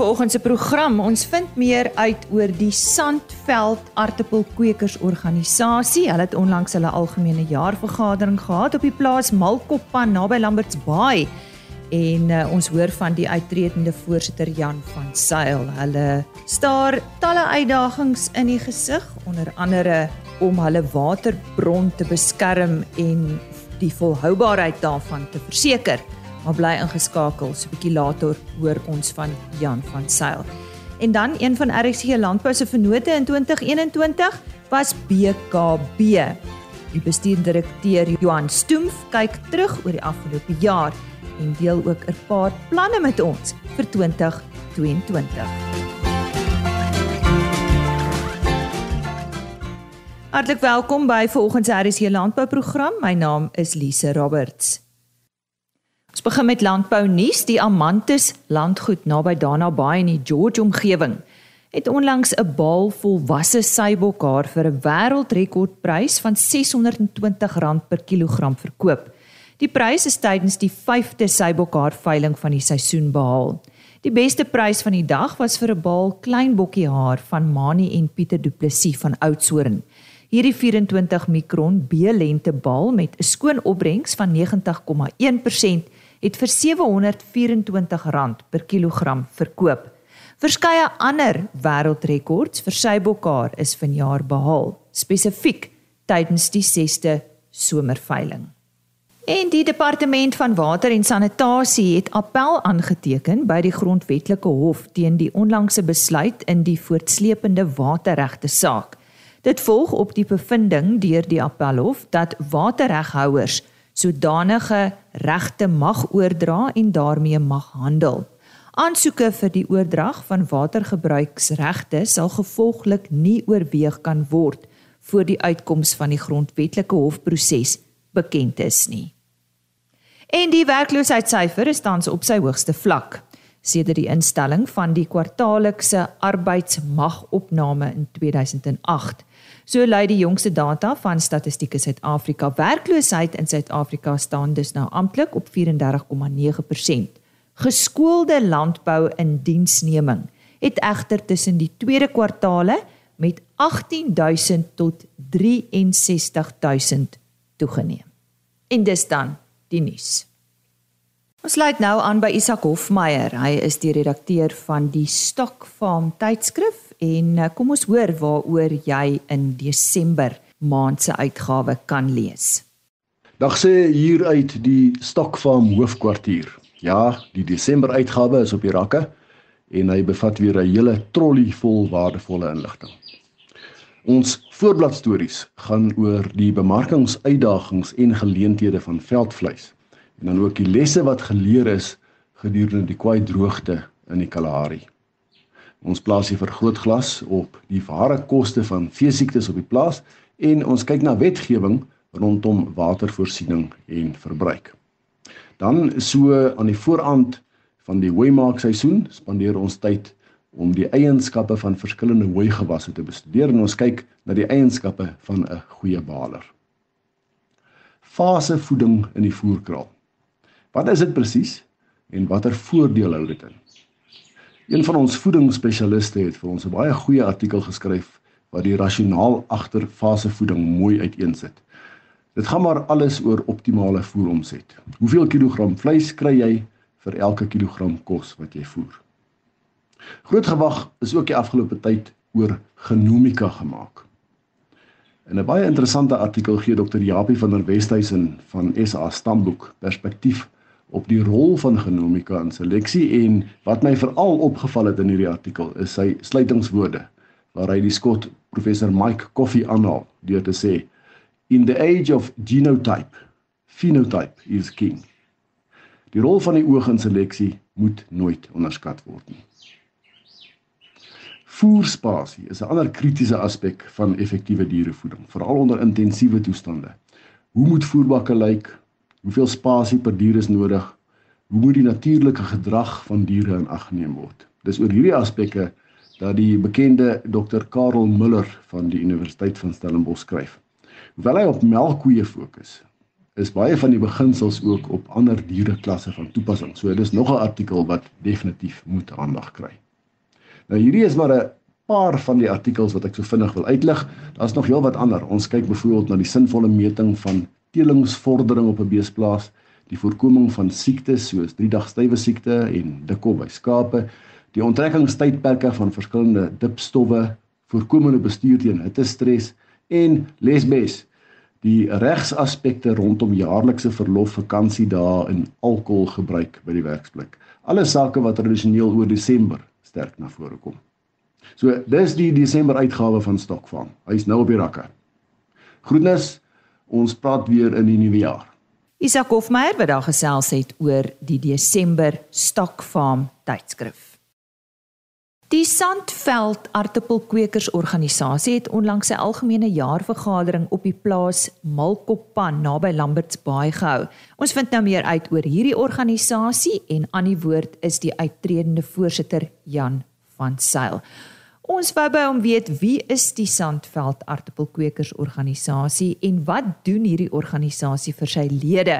vanoggend se program. Ons vind meer uit oor die Sandveld Aartappelkweekers Organisasie. Hulle het onlangs hulle algemene jaarvergadering gehad op die plaas Malkoppan naby Lamberts Baai. En uh, ons hoor van die uittredende voorsitter Jan van Sail. Hulle staar talle uitdagings in die gesig, onder andere om hulle waterbron te beskerm en die volhoubaarheid daarvan te verseker maar bly ingeskakel so 'n bietjie later hoor ons van Jan van Sail. En dan een van RC Landbou se vennote in 2021 was BKB. Die bestuurdirekteur Johan Stoemf kyk terug oor die afgelope jaar en deel ook 'n paar planne met ons vir 2022. Hartlik welkom by vanoggend se RC Landbou program. My naam is Lise Roberts. Ons begin met landbou nuus. Die Amantus landgoed naby Dana Bay in die George omgewing het onlangs 'n baal volwasse seibokhaar vir 'n wêreldrekordprys van R620 per kilogram verkoop. Die prys is tydens die 5de seibokhaar veiling van die seisoen behaal. Die beste prys van die dag was vir 'n baal klein bokkiehaar van Mani en Pieter Du Plessis van Oudtshoorn. Hierdie 24 mikron B-lente baal met 'n skoon opbrengs van 90,1% het vir R724 per kilogram verkoop. Verskeie ander wêreldrekords vir sy bokhaar is vanjaar behaal, spesifiek tydens die 6ste somerveiling. En die departement van water en sanitasie het appel aangeteken by die grondwetlike hof teen die onlangse besluit in die voortsleepende waterregte saak. Dit volg op die bevinding deur die appelhof dat waterreghouers sodanige regte mag oordra en daarmee mag handel. Aansoeke vir die oordrag van watergebruiksregte sal gevolglik nie oorweeg kan word voor die uitkoms van die grondwetlike hofproses bekend is nie. En die werkloosheidssyfer is tans op sy hoogste vlak sedert die instelling van die kwartaallikse arbeidsmagopname in 2008. So lui die jongste data van Statistiek Suid-Afrika. Werkloosheid in Suid-Afrika staan dus nou amptelik op 34,9%. Geskoolde landbou in diensneming het egter tussen die tweede kwartaale met 18000 tot 63000 toegeneem. En dis dan die nuus. Ons sluit nou aan by Isak Hofmeyer. Hy is die redakteur van die Stokfarm tydskrif en eh, kom ons hoor waaroor jy in Desember maand se uitgawe kan lees. Dag sê hier uit die Stokfarm hoofkwartier. Ja, die Desember uitgawe is op die rakke en hy bevat weer 'n hele trolly vol waardevolle inligting. Ons voorbladstories gaan oor die bemarkingsuitdagings en geleenthede van veldvleis en dan ook die lesse wat geleer is gedurende die kwai droogte in die Kalahari. Ons plaas hier vergrootglas op die ware koste van veesiektes op die plaas en ons kyk na wetgewing rondom watervoorsiening en verbruik. Dan so aan die voorand van die hooimaak seisoen spandeer ons tyd om die eienskappe van verskillende hooigewasse te bestudeer en ons kyk na die eienskappe van 'n goeie baler. Fasevoeding in die voerkraal. Wat is dit presies en watter voordele hou dit in? Een van ons voedingsspesialiste het vir ons 'n baie goeie artikel geskryf wat die rasionaal agter fasevoeding mooi uiteensit. Dit gaan maar alles oor optimale voeromset. Hoeveel kilogram vleis kry jy vir elke kilogram kos wat jy voer? Groot gewag is ook die afgelope tyd oor genomika gemaak. In 'n baie interessante artikel gee Dr. Japie van der Westhuizen van SA Stamboek perspektief op die rol van genomika in seleksie en wat my veral opgeval het in hierdie artikel is sy sluitingswoorde waar hy die skot professor Mike Coffee aanhaal deur te sê in the age of genotype phenotype is king. Die rol van die oog in seleksie moet nooit onderskat word nie. Voerspasie is 'n ander kritiese aspek van effektiewe dierevoeding, veral onder intensiewe toestande. Hoe moet voerbakke lyk? Hoeveel spasie per dier is nodig? Hoe moet die natuurlike gedrag van diere in ag geneem word? Dis oor hierdie aspekte dat die bekende Dr. Karel Müller van die Universiteit van Stellenbosch skryf. Hoewel hy op melkkoeie fokus, is baie van die beginsels ook op ander diereklasse van toepassing. So dis nog 'n artikel wat definitief moet aandag kry. Nou hierdie is maar 'n paar van die artikels wat ek so vinnig wil uitlig. Daar's nog heelwat ander. Ons kyk byvoorbeeld na die sinvolle meting van telingsvordering op 'n beesplaas, die voorkoming van siektes soos 3-dag stywe siekte en dikkop by skape, die onttrekkingstydperke van verskillende dipstowwe, voorkomende bestuur teen hittestres en lesbes die regsaspekte rondom jaarlikse verlof, vakansiedae en alkoholgebruik by die werksplek. Alle sake wat tradisioneel oor Desember sterk na vore kom. So, dis die Desember uitgawe van Stokfarm. Hy's nou op die rakke. Groetnis. Ons praat weer in die nuwe jaar. Isak Hofmeyer wat daar gesels het oor die Desember Stokfarm tydskrif. Die Sandveld Aartappelkweekersorganisasie het onlangs sy algemene jaarvergadering op die plaas Malkoppan naby Lamberts Baai gehou. Ons vind nou meer uit oor hierdie organisasie en aan die woord is die uittredende voorsitter Jan van Sail. Ons wou by hom weet wie is die Sandveld Aartappelkweekersorganisasie en wat doen hierdie organisasie vir sy lede?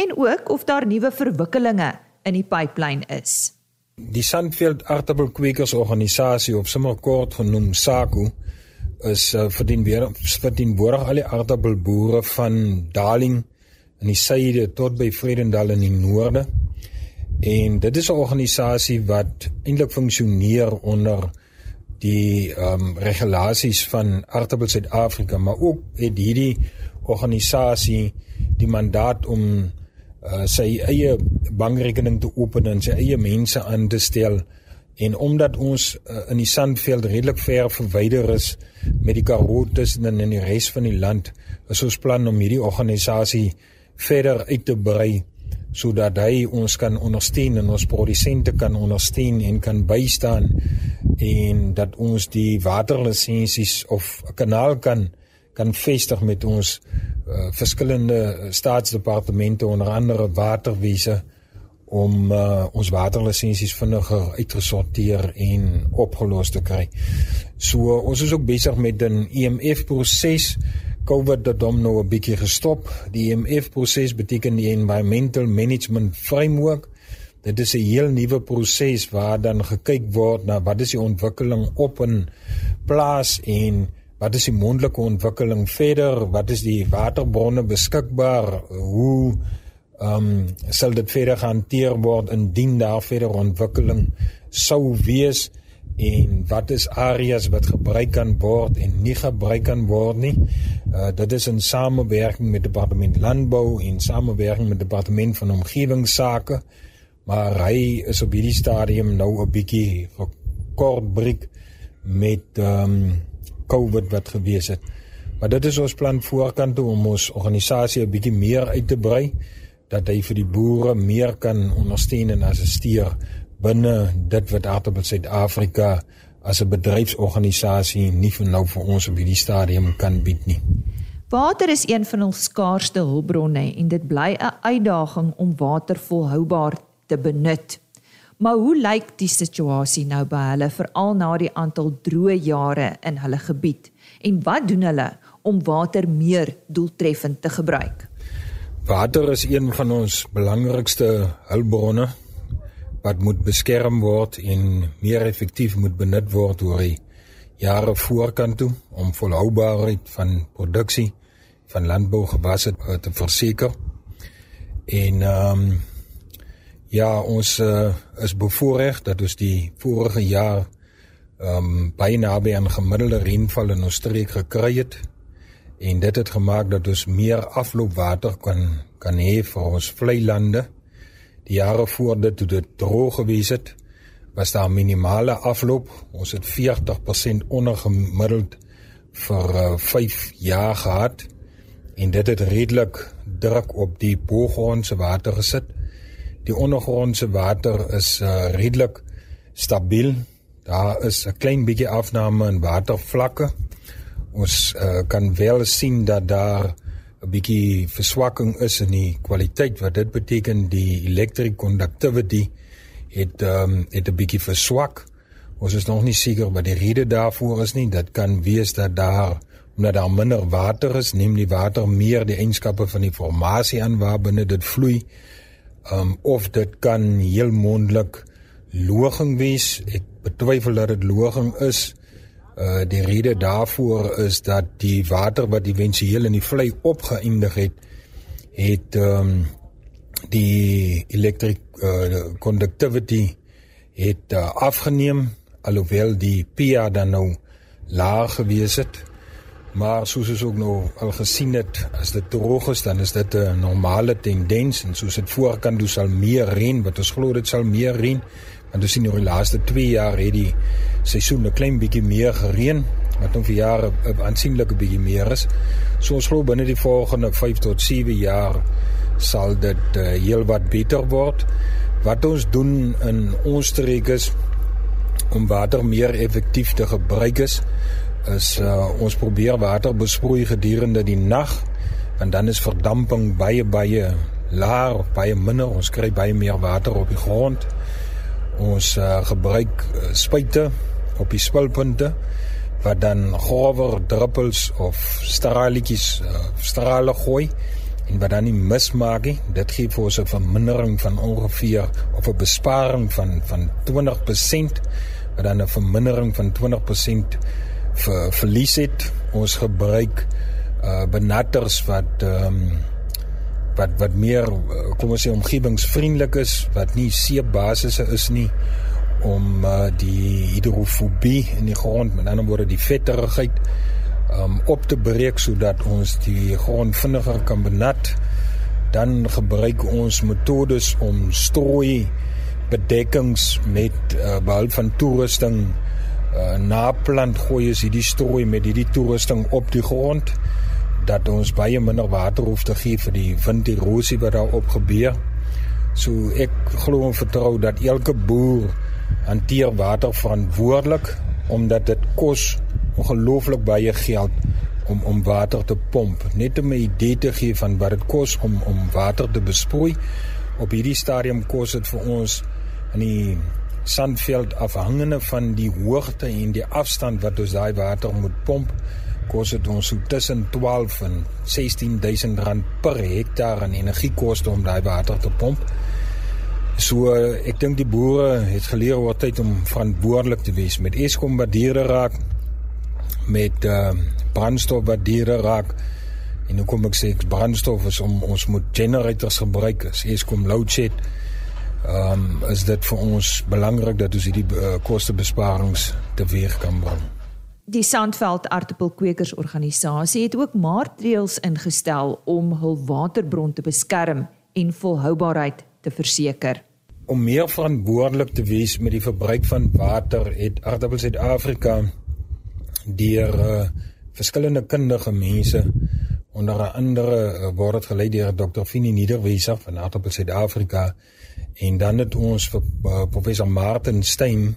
En ook of daar nuwe verwikkelinge in die pipeline is. Die Sandveld Aardappelkweekersorganisasie op sommer kort genoem SAKU is verdien weer verdien borg al die aardappelboere van Darling in die suide tot by Vredendal in die noorde. En dit is 'n organisasie wat eintlik funksioneer onder die ehm um, regulasies van Aardappel Suid-Afrika, maar ook het hierdie organisasie die mandaat om uh, sy eie bankrekening te open en sy eie mense aan te stel. En omdat ons uh, in die Sandveld redelik ver verwyder is met die Karoo tussen en in die res van die land is ons plan om hierdie organisasie verder uit te brei sodat hy ons kan ondersteun en ons produsente kan ondersteun en kan bystaan en dat ons die waterlisensies of 'n kanaal kan kan vestig met ons uh, verskillende staatsdepartemente onder andere waterwese om uh, ons waterlisensies vinniger uitgesorteer en opgelos te kry. So ons is ook besig met 'n EMF proses. COVID het hom nou 'n bietjie gestop. Die EMF proses beteken die Environmental Management Framework. Dit is 'n heel nuwe proses waar dan gekyk word na wat is die ontwikkeling op 'n plaas en wat is die mondelike ontwikkeling verder, wat is die waterbronne beskikbaar, hoe ehm um, sal dit verder gehanteer word indien daar verder ontwikkeling sou wees en wat is areas wat gebruik kan word en nie gebruik kan word nie. Uh dit is in samewerking met departement landbou en samewerking met departement van omgewingsake. Maar hy is op hierdie stadium nou 'n bietjie kort breek met ehm um, COVID wat gewees het. Maar dit is ons plan voorkant toe om ons organisasie 'n bietjie meer uit te brei dat hy vir die boere meer kan ondersteun en assisteer binne dit wat Aardappel Suid-Afrika as 'n bedryfsorganisasie nie vir nou vir ons op hierdie stadium kan bied nie. Water is een van ons skaarsste hulpbronne en dit bly 'n uitdaging om water volhoubaar te benut. Maar hoe lyk die situasie nou by hulle veral na die aantal droë jare in hulle gebied en wat doen hulle om water meer doeltreffend te gebruik? Water is een van ons belangrikste hulpbronne wat moet beskerm word en meer effektief moet benut word oor die jare voorkant toe om volhoubaarheid van produksie van landbougewasse te verseker. En ehm um, Ja, ons uh, is bevoorreg dat ons die vorige jaar ehm um, baie naby aan gemiddelde reënval in ons streek gekry het en dit het gemaak dat ons meer afloopwater kan kan hê vir ons vlei lande. Die jare voor dit toe dit droog gewees het, was daar minimale afloop. Ons het 40% onder gemiddeld vir uh, eh, 5 jaar gehad en dit het redelik druk op die bogrondse water gesit. Die ondergrondse water is uh, redelik stabiel. Daar is 'n klein bietjie afname in watervlakke. Ons uh, kan wel sien dat daar 'n bietjie verswakking is in die kwaliteit wat dit beteken die electric conductivity het um, het 'n bietjie verswak. Ons is nog nie seker wat die rede daarvoor is nie. Dit kan wees dat daar omdat daar minder water is, neem die water meer die eienskappe van die formasie aan waarbinne dit vloei um, of dit kan heel moontlik loging wees. Ek betwyfel dat dit loging is. Uh die rede daarvoor is dat die water wat éventueel in die vlei opgeëindig het, het um, die electric uh, conductivity het uh, afgeneem alhoewel die pH dan nou laag gewees het. Maar soos ons ook nou al gesien het, as dit droog is, dan is dit 'n normale tendens en soos dit voorkant doen sal meer reën, wat ons glo dit sal meer reën. Want ons sien oor die laaste 2 jaar het die seisoen 'n klein bietjie meer gereën, wat nou vir jare 'n aansienlike bietjie meer is. So ons glo binne die volgende 5 tot 7 jaar sal dit uh, heelwat beter word. Wat ons doen in ons streek is om water meer effektief te gebruik is is uh, ons probeer water besproei gedurende die nag want dan is verdamping baie baie laer of baie minder. Ons kry baie meer water op die grond. Ons uh, gebruik uh, spuite op die spulpunte wat dan grower druppels of straaltjies uh, strale gooi en wat dan nie mismaak nie. Dit gee vir ons 'n vermindering van ongeveer of 'n besparing van van 20% wat dan 'n vermindering van 20% ver, verlies het. Ons gebruik uh benatters wat ehm um, wat wat meer kom ons sê omgewingsvriendelik is, wat nie seepbasisse is nie om uh die hidrofobie in die grond, met ander woorde die vetterigheid um op te breek sodat ons die grond vinniger kan benat. Dan gebruik ons metodes om strooi bedekkings met uh, behulp van toerusting uh, na plant gooi is hierdie strooi met hierdie toerusting op die grond dat ons baie minder water hoef te gee vir die winderosie wat daar op gebeur. So ek glo en vertrou dat elke boer hanteer water verantwoordelik omdat dit kos ongelooflik baie geld om om water te pomp. Net om 'n idee te gee van wat dit kos om om water te besproei. Op hierdie stadium kos dit vir ons in die sandveld afhangende van die hoogte en die afstand wat ons daai water moet pomp kos dit ons so tussen 12 en 16000 rand per hektaar aan energiekoste om daai water te pomp. So ek dink die boere het geleer oor tyd om verantwoordelik te wees met Eskom wat diere raak met uh, brandstof wat diere raak en hoe kom ek sê brandstof is om ons moet generators gebruik as Eskom load shed um, is dit vir ons belangrik dat ons hierdie uh, kostebesparings teweeg kan bring. Die Sandveld Aartappelkweekers Organisasie het ook maatreëls ingestel om hul waterbron te beskerm en volhoubaarheid te verseker. Om meer verantwoordelik te wees met die verbruik van water, het Aartappel Suid-Afrika deur uh, verskillende kundige mense onder andere uh, word dit gelei deur Dr. Fini Niederwieser van Aartappel Suid-Afrika En dan het ons vir uh, professor Martin Stein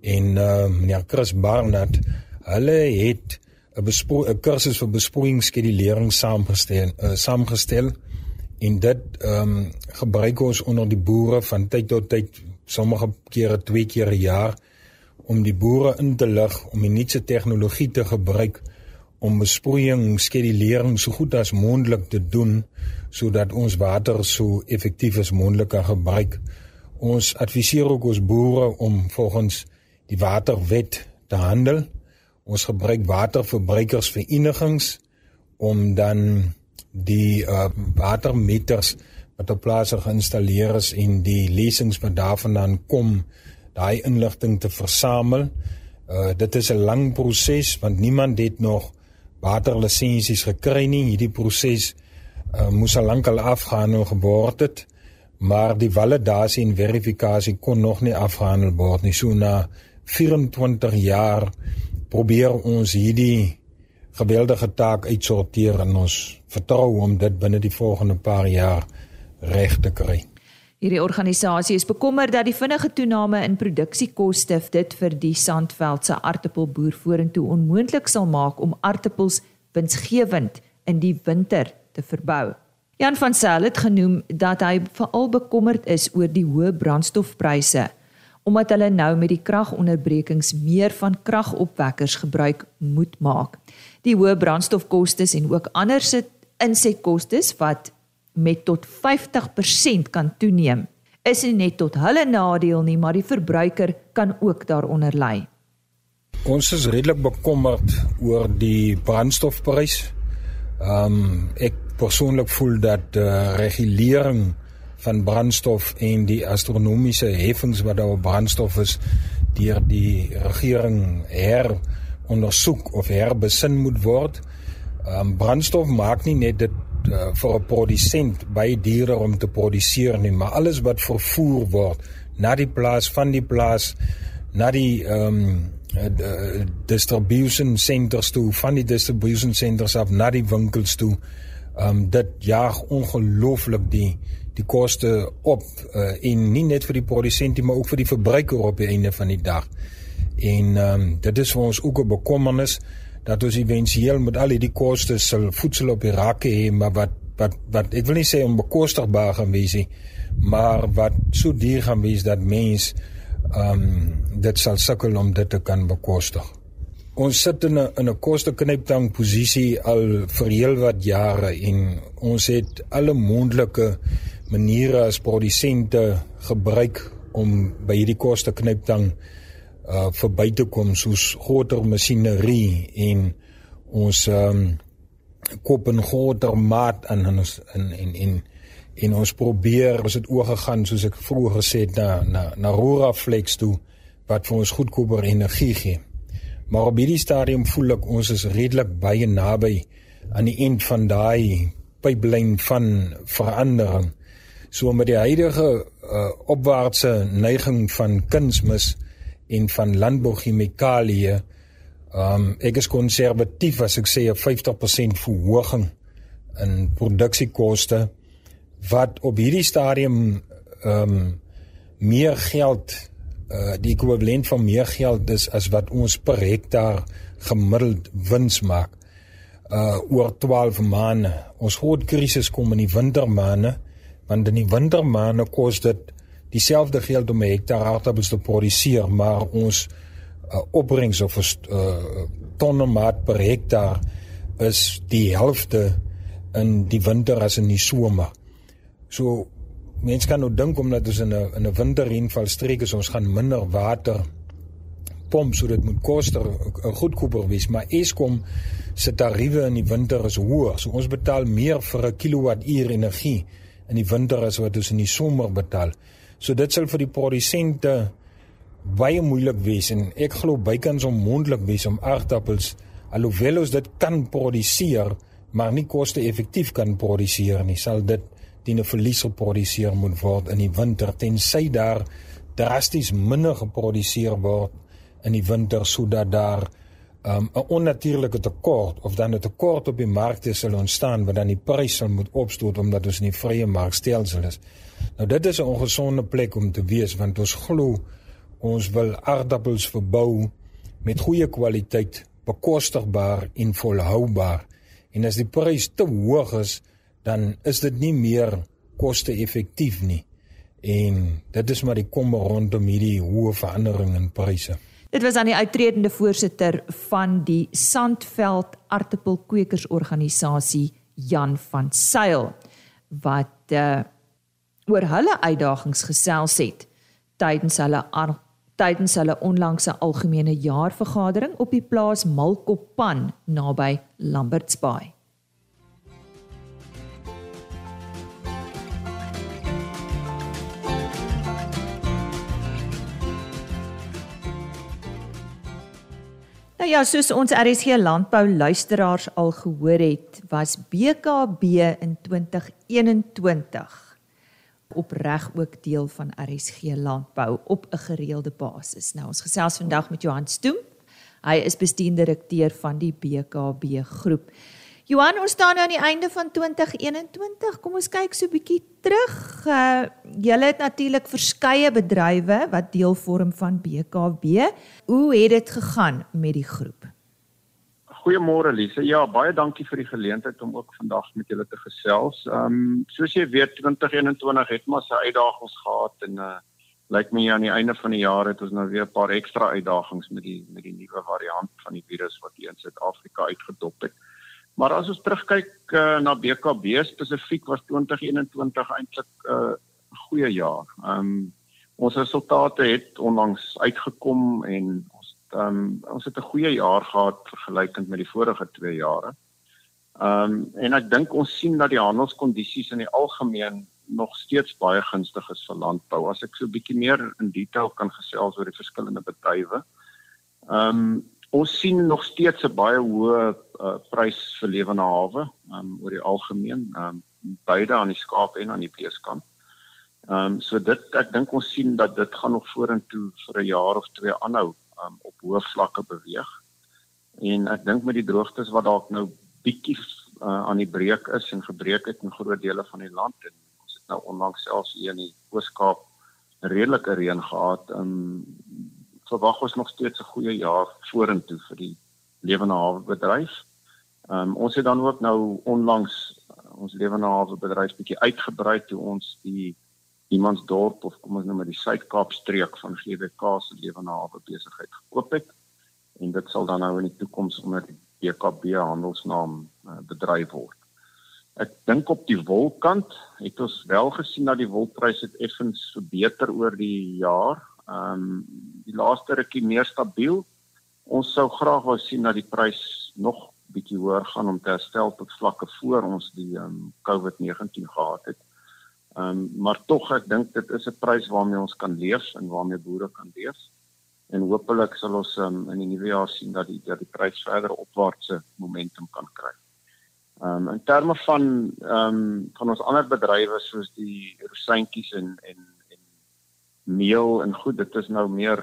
en uh, meneer Chris Barnard, hulle het 'n kursus vir besproeiingsskedulering saamgestel, uh, saamgestel en dit ehm um, gebruik ons onder die boere van tyd tot tyd, sommige kere twee keer 'n jaar om die boere in te lig om die nuutste tegnologie te gebruik om besproeiing skedulering so goed as moontlik te doen sodat ons water so effektief as moontlik kan gebruik. Ons adviseer ook ons boere om volgens die waterwet te handel. Ons gebruik waterverbruikersverenigings om dan die uh, watermeters wat op plase geïnstalleer is en die lesings wat daarvandaan kom, daai inligting te versamel. Uh, dit is 'n lang proses want niemand het nog waterlisensies gekry nie. Hierdie proses uh, moes al lank al afgehandel geword het, maar die validasie en verifikasie kon nog nie afgehandel word nie. So na 24 jaar probeer ons hierdie geweldige taak uitsorteer en ons vertrou om dit binne die volgende paar jaar reg te kry. Hierdie organisasie is bekommerd dat die vinnige toename in produksiekoste dit vir die Sandveldse aartappelboer vorentoe onmoontlik sal maak om aartappels winsgewend in die winter te verbou. Jan van Sail het genoem dat hy veral bekommerd is oor die hoë brandstofpryse omdat hulle nou met die kragonderbrekings meer van kragopwekkers gebruik moet maak. Die hoë brandstofkoste en ook ander se insetkoste wat met tot 50% kan toeneem, is nie net tot hulle nadeel nie, maar die verbruiker kan ook daaronder ly. Ons is redelik bekommerd oor die brandstofprys. Ehm um, ek persoonlik voel dat uh, regulering van brandstof en die astronomiese heffings wat daar op brandstof is deur die regering her ondersoek of herbesin moet word. Ehm um, brandstof maak nie net dit uh, vir 'n produsent baie duurder om te produseer nie, maar alles wat vervoer word na die plaas van die plaas na die ehm um, uh, distribution centers toe van die distribution centers af na die winkels toe. Um, dit jaag ongelooflik die die koste op uh, en nie net vir die produsent maar ook vir die verbruiker op die einde van die dag. En ehm um, dit is vir ons ook 'n bekommernis dat ons éventueel met al die koste sal voedsel op die rakke hê, maar wat wat wat ek wil nie sê onbekostigbaar gaan wees nie, maar wat so duur gaan wees dat mens ehm um, dit sal sukkel om dit te kan bekostig. Ons sit in 'n in 'n kosteknyptang posisie al vir heelwat jare en ons het alle moontlike maniere as produsente gebruik om by hierdie kosteknyptang uh verby te kom soos groter masjinerie en ons ehm um, koop 'n groter maat ons in en en en ons probeer ons het oor gegaan soos ek vroeër gesê het na na na Rora Flex toe wat vir ons goedkoper energie gee. Maar op hierdie stadium voel ek ons is redelik baie naby aan die eind van daai pyplyn van verandering. So met die huidige uh, opwaartse neiging van kunsmis en van landbouchemikalieë, um, ek is konservatief as ek sê 'n 50% verhoging in produksiekoste wat op hierdie stadium ehm um, meer geld uh die ekwivalent van meer geld is as wat ons per hektaar gemiddeld wins maak uh oor 12 maande. Ons groot krisis kom in die wintermaande want in die wintermaande kos dit dieselfde geld om 'n hektaar aardappels te produseer, maar ons uh, opbrengs of uh, tonne maat per hektaar is die helfte in die winter as in die somer. So mense kan nou dink omdat ons in 'n in 'n winterreënval streek is, ons gaan minder water pomp sodat moet koste 'n goedkoper wees, maar Eskom se tariewe in die winter is hoër. So ons betaal meer vir 'n kilowattuur energie in die winter as wat ons in die somer betaal. So dit sal vir die produsente baie moeilik wees en ek glo bykans onmoontlik wees om aardappels alhoewel ons dit kan produseer, maar nie koste effektief kan produseer nie. Sal dit die 'n verlies geproduseer moet word in die winter tensy daar drasties minder geproduseer word in die winter sodat daar 'n um, onnatuurlike tekort of dan 'n tekort op die markte sal ontstaan wat dan die prys sal moet opstoot omdat ons in die vrye markstelsel is. Nou dit is 'n ongesonde plek om te wees want ons glo ons wil aardappels verbou met goeie kwaliteit, bekostigbaar en volhoubaar. En as die prys te hoog is, dan is dit nie meer koste-effektief nie. En dit is maar die kommer rondom hierdie hoë verandering in pryse. Dit was aan die uitredende voorsitter van die Sandveld Aartappelkweekersorganisasie Jan van Sail wat uh, oor hulle uitdagings gesels het tydens hulle tydens hulle onlangse algemene jaarvergadering op die plaas Malkopan naby Lambertsbaai. Nou ja, soos ons RSG landbou luisteraars al gehoor het, was BKB in 2021 opreg ook deel van RSG landbou op 'n gereelde basis. Nou ons gesels vandag met Johan Stoem. Hy is bestuurdirekteur van die BKB groep. Johan, ons staan nou aan die einde van 2021. Kom ons kyk so 'n bietjie terug. Uh julle het natuurlik verskeie bedrywe wat deel vorm van BKB. Hoe het dit gegaan met die groep? Goeiemôre Lise. Ja, baie dankie vir die geleentheid om ook vandag met julle te gesels. Ehm um, soos jy weet 2021 het maar sy uitdagings gehad en uh lyk my aan die einde van die jaar het ons nou weer 'n paar ekstra uitdagings met die met die nuwe variant van die virus wat hier in Suid-Afrika uitgedop het. Maar as ons terugkyk uh, na BKB spesifiek was 2021 eintlik 'n uh, goeie jaar. Ehm um, ons resultate het onlangs uitgekom en ons ehm um, ons het 'n goeie jaar gehad vergelykend met die vorige 2 jare. Ehm um, en ek dink ons sien dat die handelskondisies in die algemeen nog steeds baie gunstig is vir landbou. As ek so 'n bietjie meer in detail kan gesels oor die verskillende bedrywe. Ehm um, ons sien nog steeds 'n baie hoë uh, prys vir lewende hawe um, oor die algemeen, um, beide aan die skaap en aan die vleeskant. Ehm um, so dit ek dink ons sien dat dit gaan nog vorentoe vir 'n jaar of twee aanhou um, op hoë vlakke beweeg. En ek dink met die droogtes wat dalk nou bietjie uh, aan die breek is en gebreek het in groot dele van die land en nou onlangs selfs hier in die Ooskaap redelike reën gehad. Ehm um, verwag ons nog steeds 'n goeie jaar vorentoe vir die lewende hawe bedryf. Ehm um, ons het dan ook nou onlangs uh, ons lewende hawe bedryf bietjie uitgebrei toe ons die Iemansdorp of kom ons noem dit die Suid-Kaap streek van GWK se lewende hawe besigheid gekoop het. En dit sal dan nou in die toekoms onder die BKB handelsnaam uh, bedryf word. Ek dink op die wolkant het ons wel gesien dat die wolpryse het effens verbeter oor die jaar. Ehm um, die laaste rukkie meer stabiel. Ons sou graag wou sien dat die prys nog bietjie hoër gaan om te herstel tot vlakke voor ons die ehm um, COVID-19 gehad het. Ehm um, maar tog ek dink dit is 'n prys waarmee ons kan leef en waarmee boere kan leef. En hopelik sal ons um, in die nuwe jaar sien dat die dat die prys verder opwaartse momentum kan kry. Ehm um, in terme van ehm um, van ons ander bedrywe soos die rosientjies en en meel en goed, dit is nou meer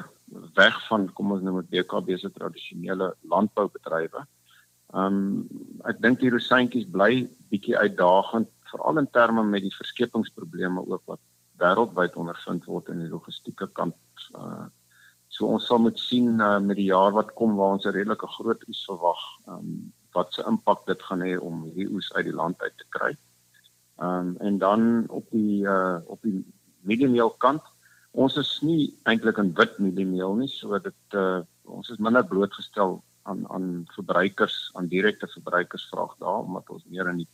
weg van kom ons noem dit BKB se tradisionele landboubedrywe. Ehm um, ek dink die rosientjies bly bietjie uitdagend veral in terme met die verskepingsprobleme ook wat wêreldwyd ondervind word in die logistieke kant. Uh, so ons sal moet sien uh, met die jaar wat kom waar ons 'n redelike groot oes verwag. Ehm um, wat se impak dit gaan hê om hierdie oes uit die land uit te kry. Ehm um, en dan op die uh op die mieliemeel kant, ons is nie eintlik in wit mieliemeel nie, so dit uh ons is minder blootgestel aan aan verbruikers, aan direkte verbruikersvraag daar omdat ons meer in die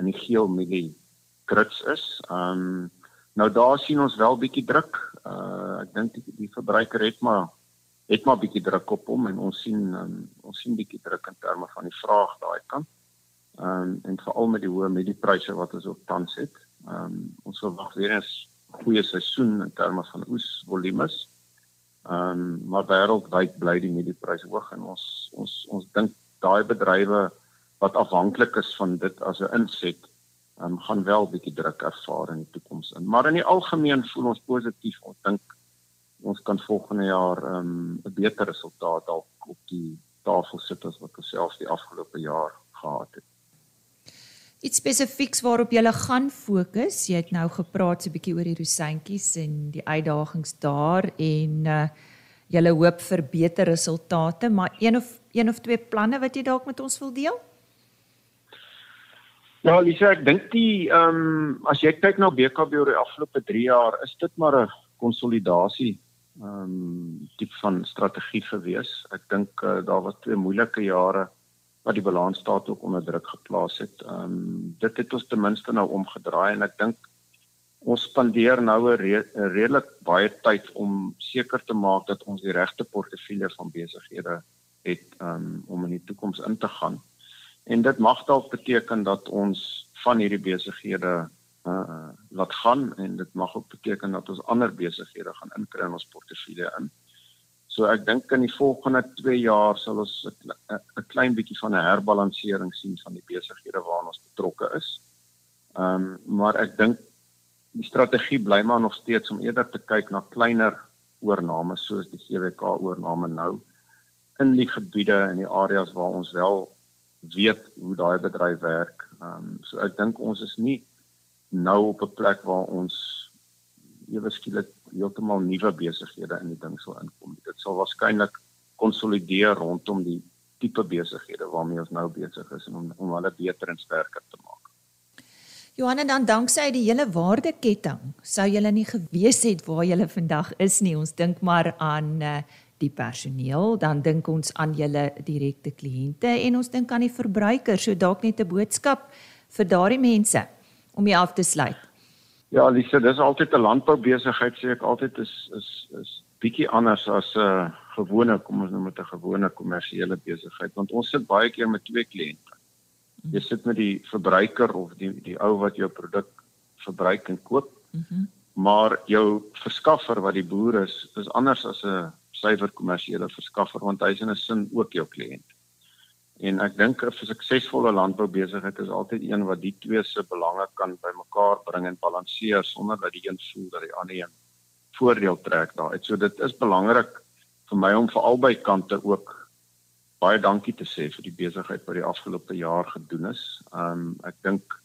in die geel mielie kruts is. Ehm um, nou daar sien ons wel bietjie druk. Uh ek dink die, die verbruiker het maar het maar bietjie druk op hom en ons sien um, ons sien bietjie druk in terme van die vraag daai kant. Ehm um, en veral met die hoë mediepryse wat ons op tans het. Ehm um, ons verwag weer 'n goeie seisoen in terme van oesvolumes. Ehm um, maar wêreldwyd bly die mediepryse hoog en ons ons ons dink daai bedrywe wat afhanklik is van dit as 'n inset ehm um, gaan wel bietjie druk ervaar in die toekoms in. Maar in die algemeen voel ons positief. Ons dink ons kan volgende jaar ehm, 'n um, beter resultaat dalk op die tafel sit as wat ons selfs die afgelope jaar gehad het. Iets spesifieks waarop jy gaan fokus. Jy het nou gepraat so 'n bietjie oor die rosientjies en die uitdagings daar en uh jy hoop vir beter resultate, maar een of een of twee planne wat jy dalk met ons wil deel? Ja, Lisa, ek dink die ehm um, as jy kyk na BKB oor die afgelope 3 jaar, is dit maar 'n konsolidasie ehm um, tipe van strategie gewees. Ek dink uh, daar was twee moeilike jare wat die balansstaat ook onder druk geplaas het. Ehm um, dit het ons ten minste nou omgedraai en ek dink ons spandeer nou 'n re redelik baie tyd om seker te maak dat ons die regte portefeulje van besighede het um, om in die toekoms in te gaan. En dit mag dalk beteken dat ons van hierdie besighede uh laat gaan en dit mag ook beteken dat ons ander besighede gaan inkry in ons portefeulje in. So ek dink in die volgende 2 jaar sal ons 'n klein bietjie van 'n herbalansering sien van die besighede waarna ons betrokke is. Ehm um, maar ek dink die strategie bly maar nog steeds om eerder te kyk na kleiner oornames soos die GWK oorname nou in die gebiede en die areas waar ons wel weet hoe daai bedryf werk. Ehm um, so ek dink ons is nie nou op 'n plek waar ons ewe skielik heeltemal nuwe besighede in die ding sal inkom. Dit sal waarskynlik konsolideer rondom die tipe besighede waarmee ons nou besig is en om om hulle beter en sterker te maak. Johan, dan danksy die hele waardeketting sou julle nie gewees het waar julle vandag is nie. Ons dink maar aan uh, die personeel, dan dink ons aan julle direkte kliënte en ons dink aan die verbruiker. So dalk net 'n boodskap vir daardie mense om jy af te sluit. Ja, Lise, dis altyd 'n landboubesigheid sê ek altyd is is is bietjie anders as 'n uh, gewone, kom ons noem dit 'n gewone kommersiële besigheid want ons sit baie keer met twee kliënte. Jy sit met die verbruiker of die die ou wat jou produk verbruik en koop. Mm maar jou verskaffer wat die boer is, is anders as 'n suiwer kommersiële verskaffer want hy is in 'n sin ook jou kliënt. En ek dink 'n suksesvolle landboubesigheid is altyd een wat die twee se belange kan bymekaar bring en balanseer sonder dat die een voel dat die ander een voordeel trek daaruit. So dit is belangrik vir my om vir albei kante ook baie dankie te sê vir die besigheid wat die afgelope jaar gedoen is. Um ek dink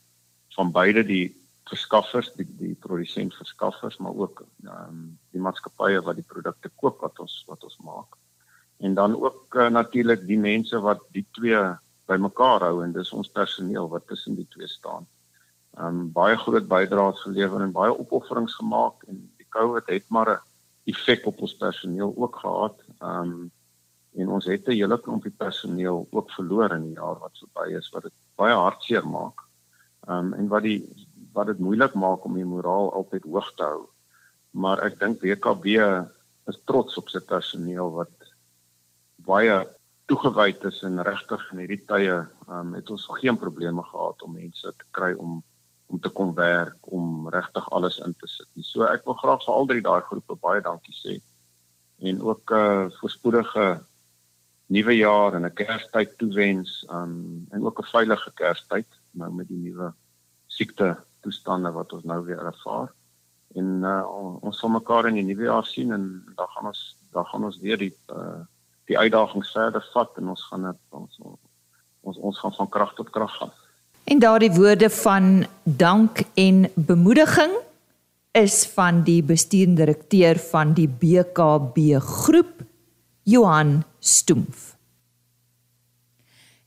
van beide die verskaffers, die die produsent verskaffers, maar ook ehm um, die maatskappye wat die produkte koop wat ons wat ons maak. En dan ook uh, natuurlik die mense wat die twee bymekaar hou en dis ons personeel wat tussen die twee staan. Ehm um, baie groot bydraes gelewer en baie opofferings gemaak en die COVID het maar 'n effek op ons personeel ook gehad. Ehm um, en ons het 'n hele klompie personeel ook verloor in die jaar wat verby is wat dit baie hartseer maak. Ehm um, en wat die wat dit moeilik maak om die moraal altyd hoog te hou. Maar ek dink WKB is trots op sy personeel wat baie toegewyd is en regtig in hierdie tye um, het ons geen probleme gehad om mense te kry om om te kom werk om regtig alles in te sit. So ek wil graag vir al drie daai groepe baie dankie sê en ook 'n uh, voorspoedige nuwe jaar en 'n Kerstyd toewens um, en ook 'n veilige Kerstyd nou met die nuwe siekte toestande wat ons nou weer ervaar. En uh, ons sal mekaar in die nuwe jaar sien en dan gaan ons dan gaan ons weer die uh, die uitdagings verder vat en ons gaan het, ons ons ons gaan van krag tot krag gaan. En daardie woorde van dank en bemoediging is van die bestuurende direkteur van die BKB groep Johan Stoemf.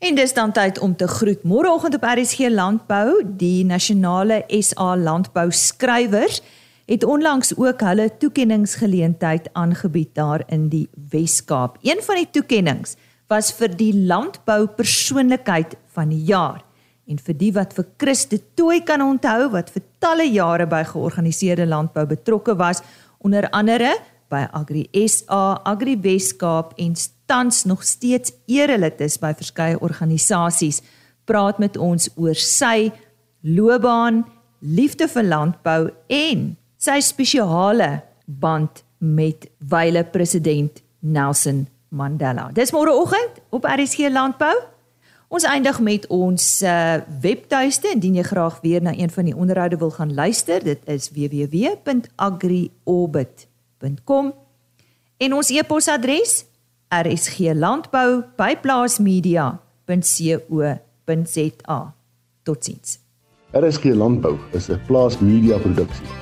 En dis dan tyd om te groet. Môreoggend op RSG Landbou, die nasionale SA landbou skrywers het onlangs ook hulle toekenningsgeleentheid aangebied daar in die Wes-Kaap. Een van die toekennings was vir die landbou persoonlikheid van die jaar. En vir die wat vir Christe Tooi kan onthou wat vir talle jare by georganiseerde landbou betrokke was, onder andere by Agri SA, Agri Wes-Kaap en tans nog steeds erelid is by verskeie organisasies, praat met ons oor sy loopbaan, liefde vir landbou en sy spesiale band met wyle president Nelson Mandela. Dis môreoggend op RSG Landbou. Ons eindig met ons uh, webtuiste indien jy graag weer na een van die onderhoude wil gaan luister. Dit is www.agriorbit.com. En ons e-posadres rsglandbou@plaasmedia.co.za. Totsiens. RSG Landbou is 'n plaasmedia produksie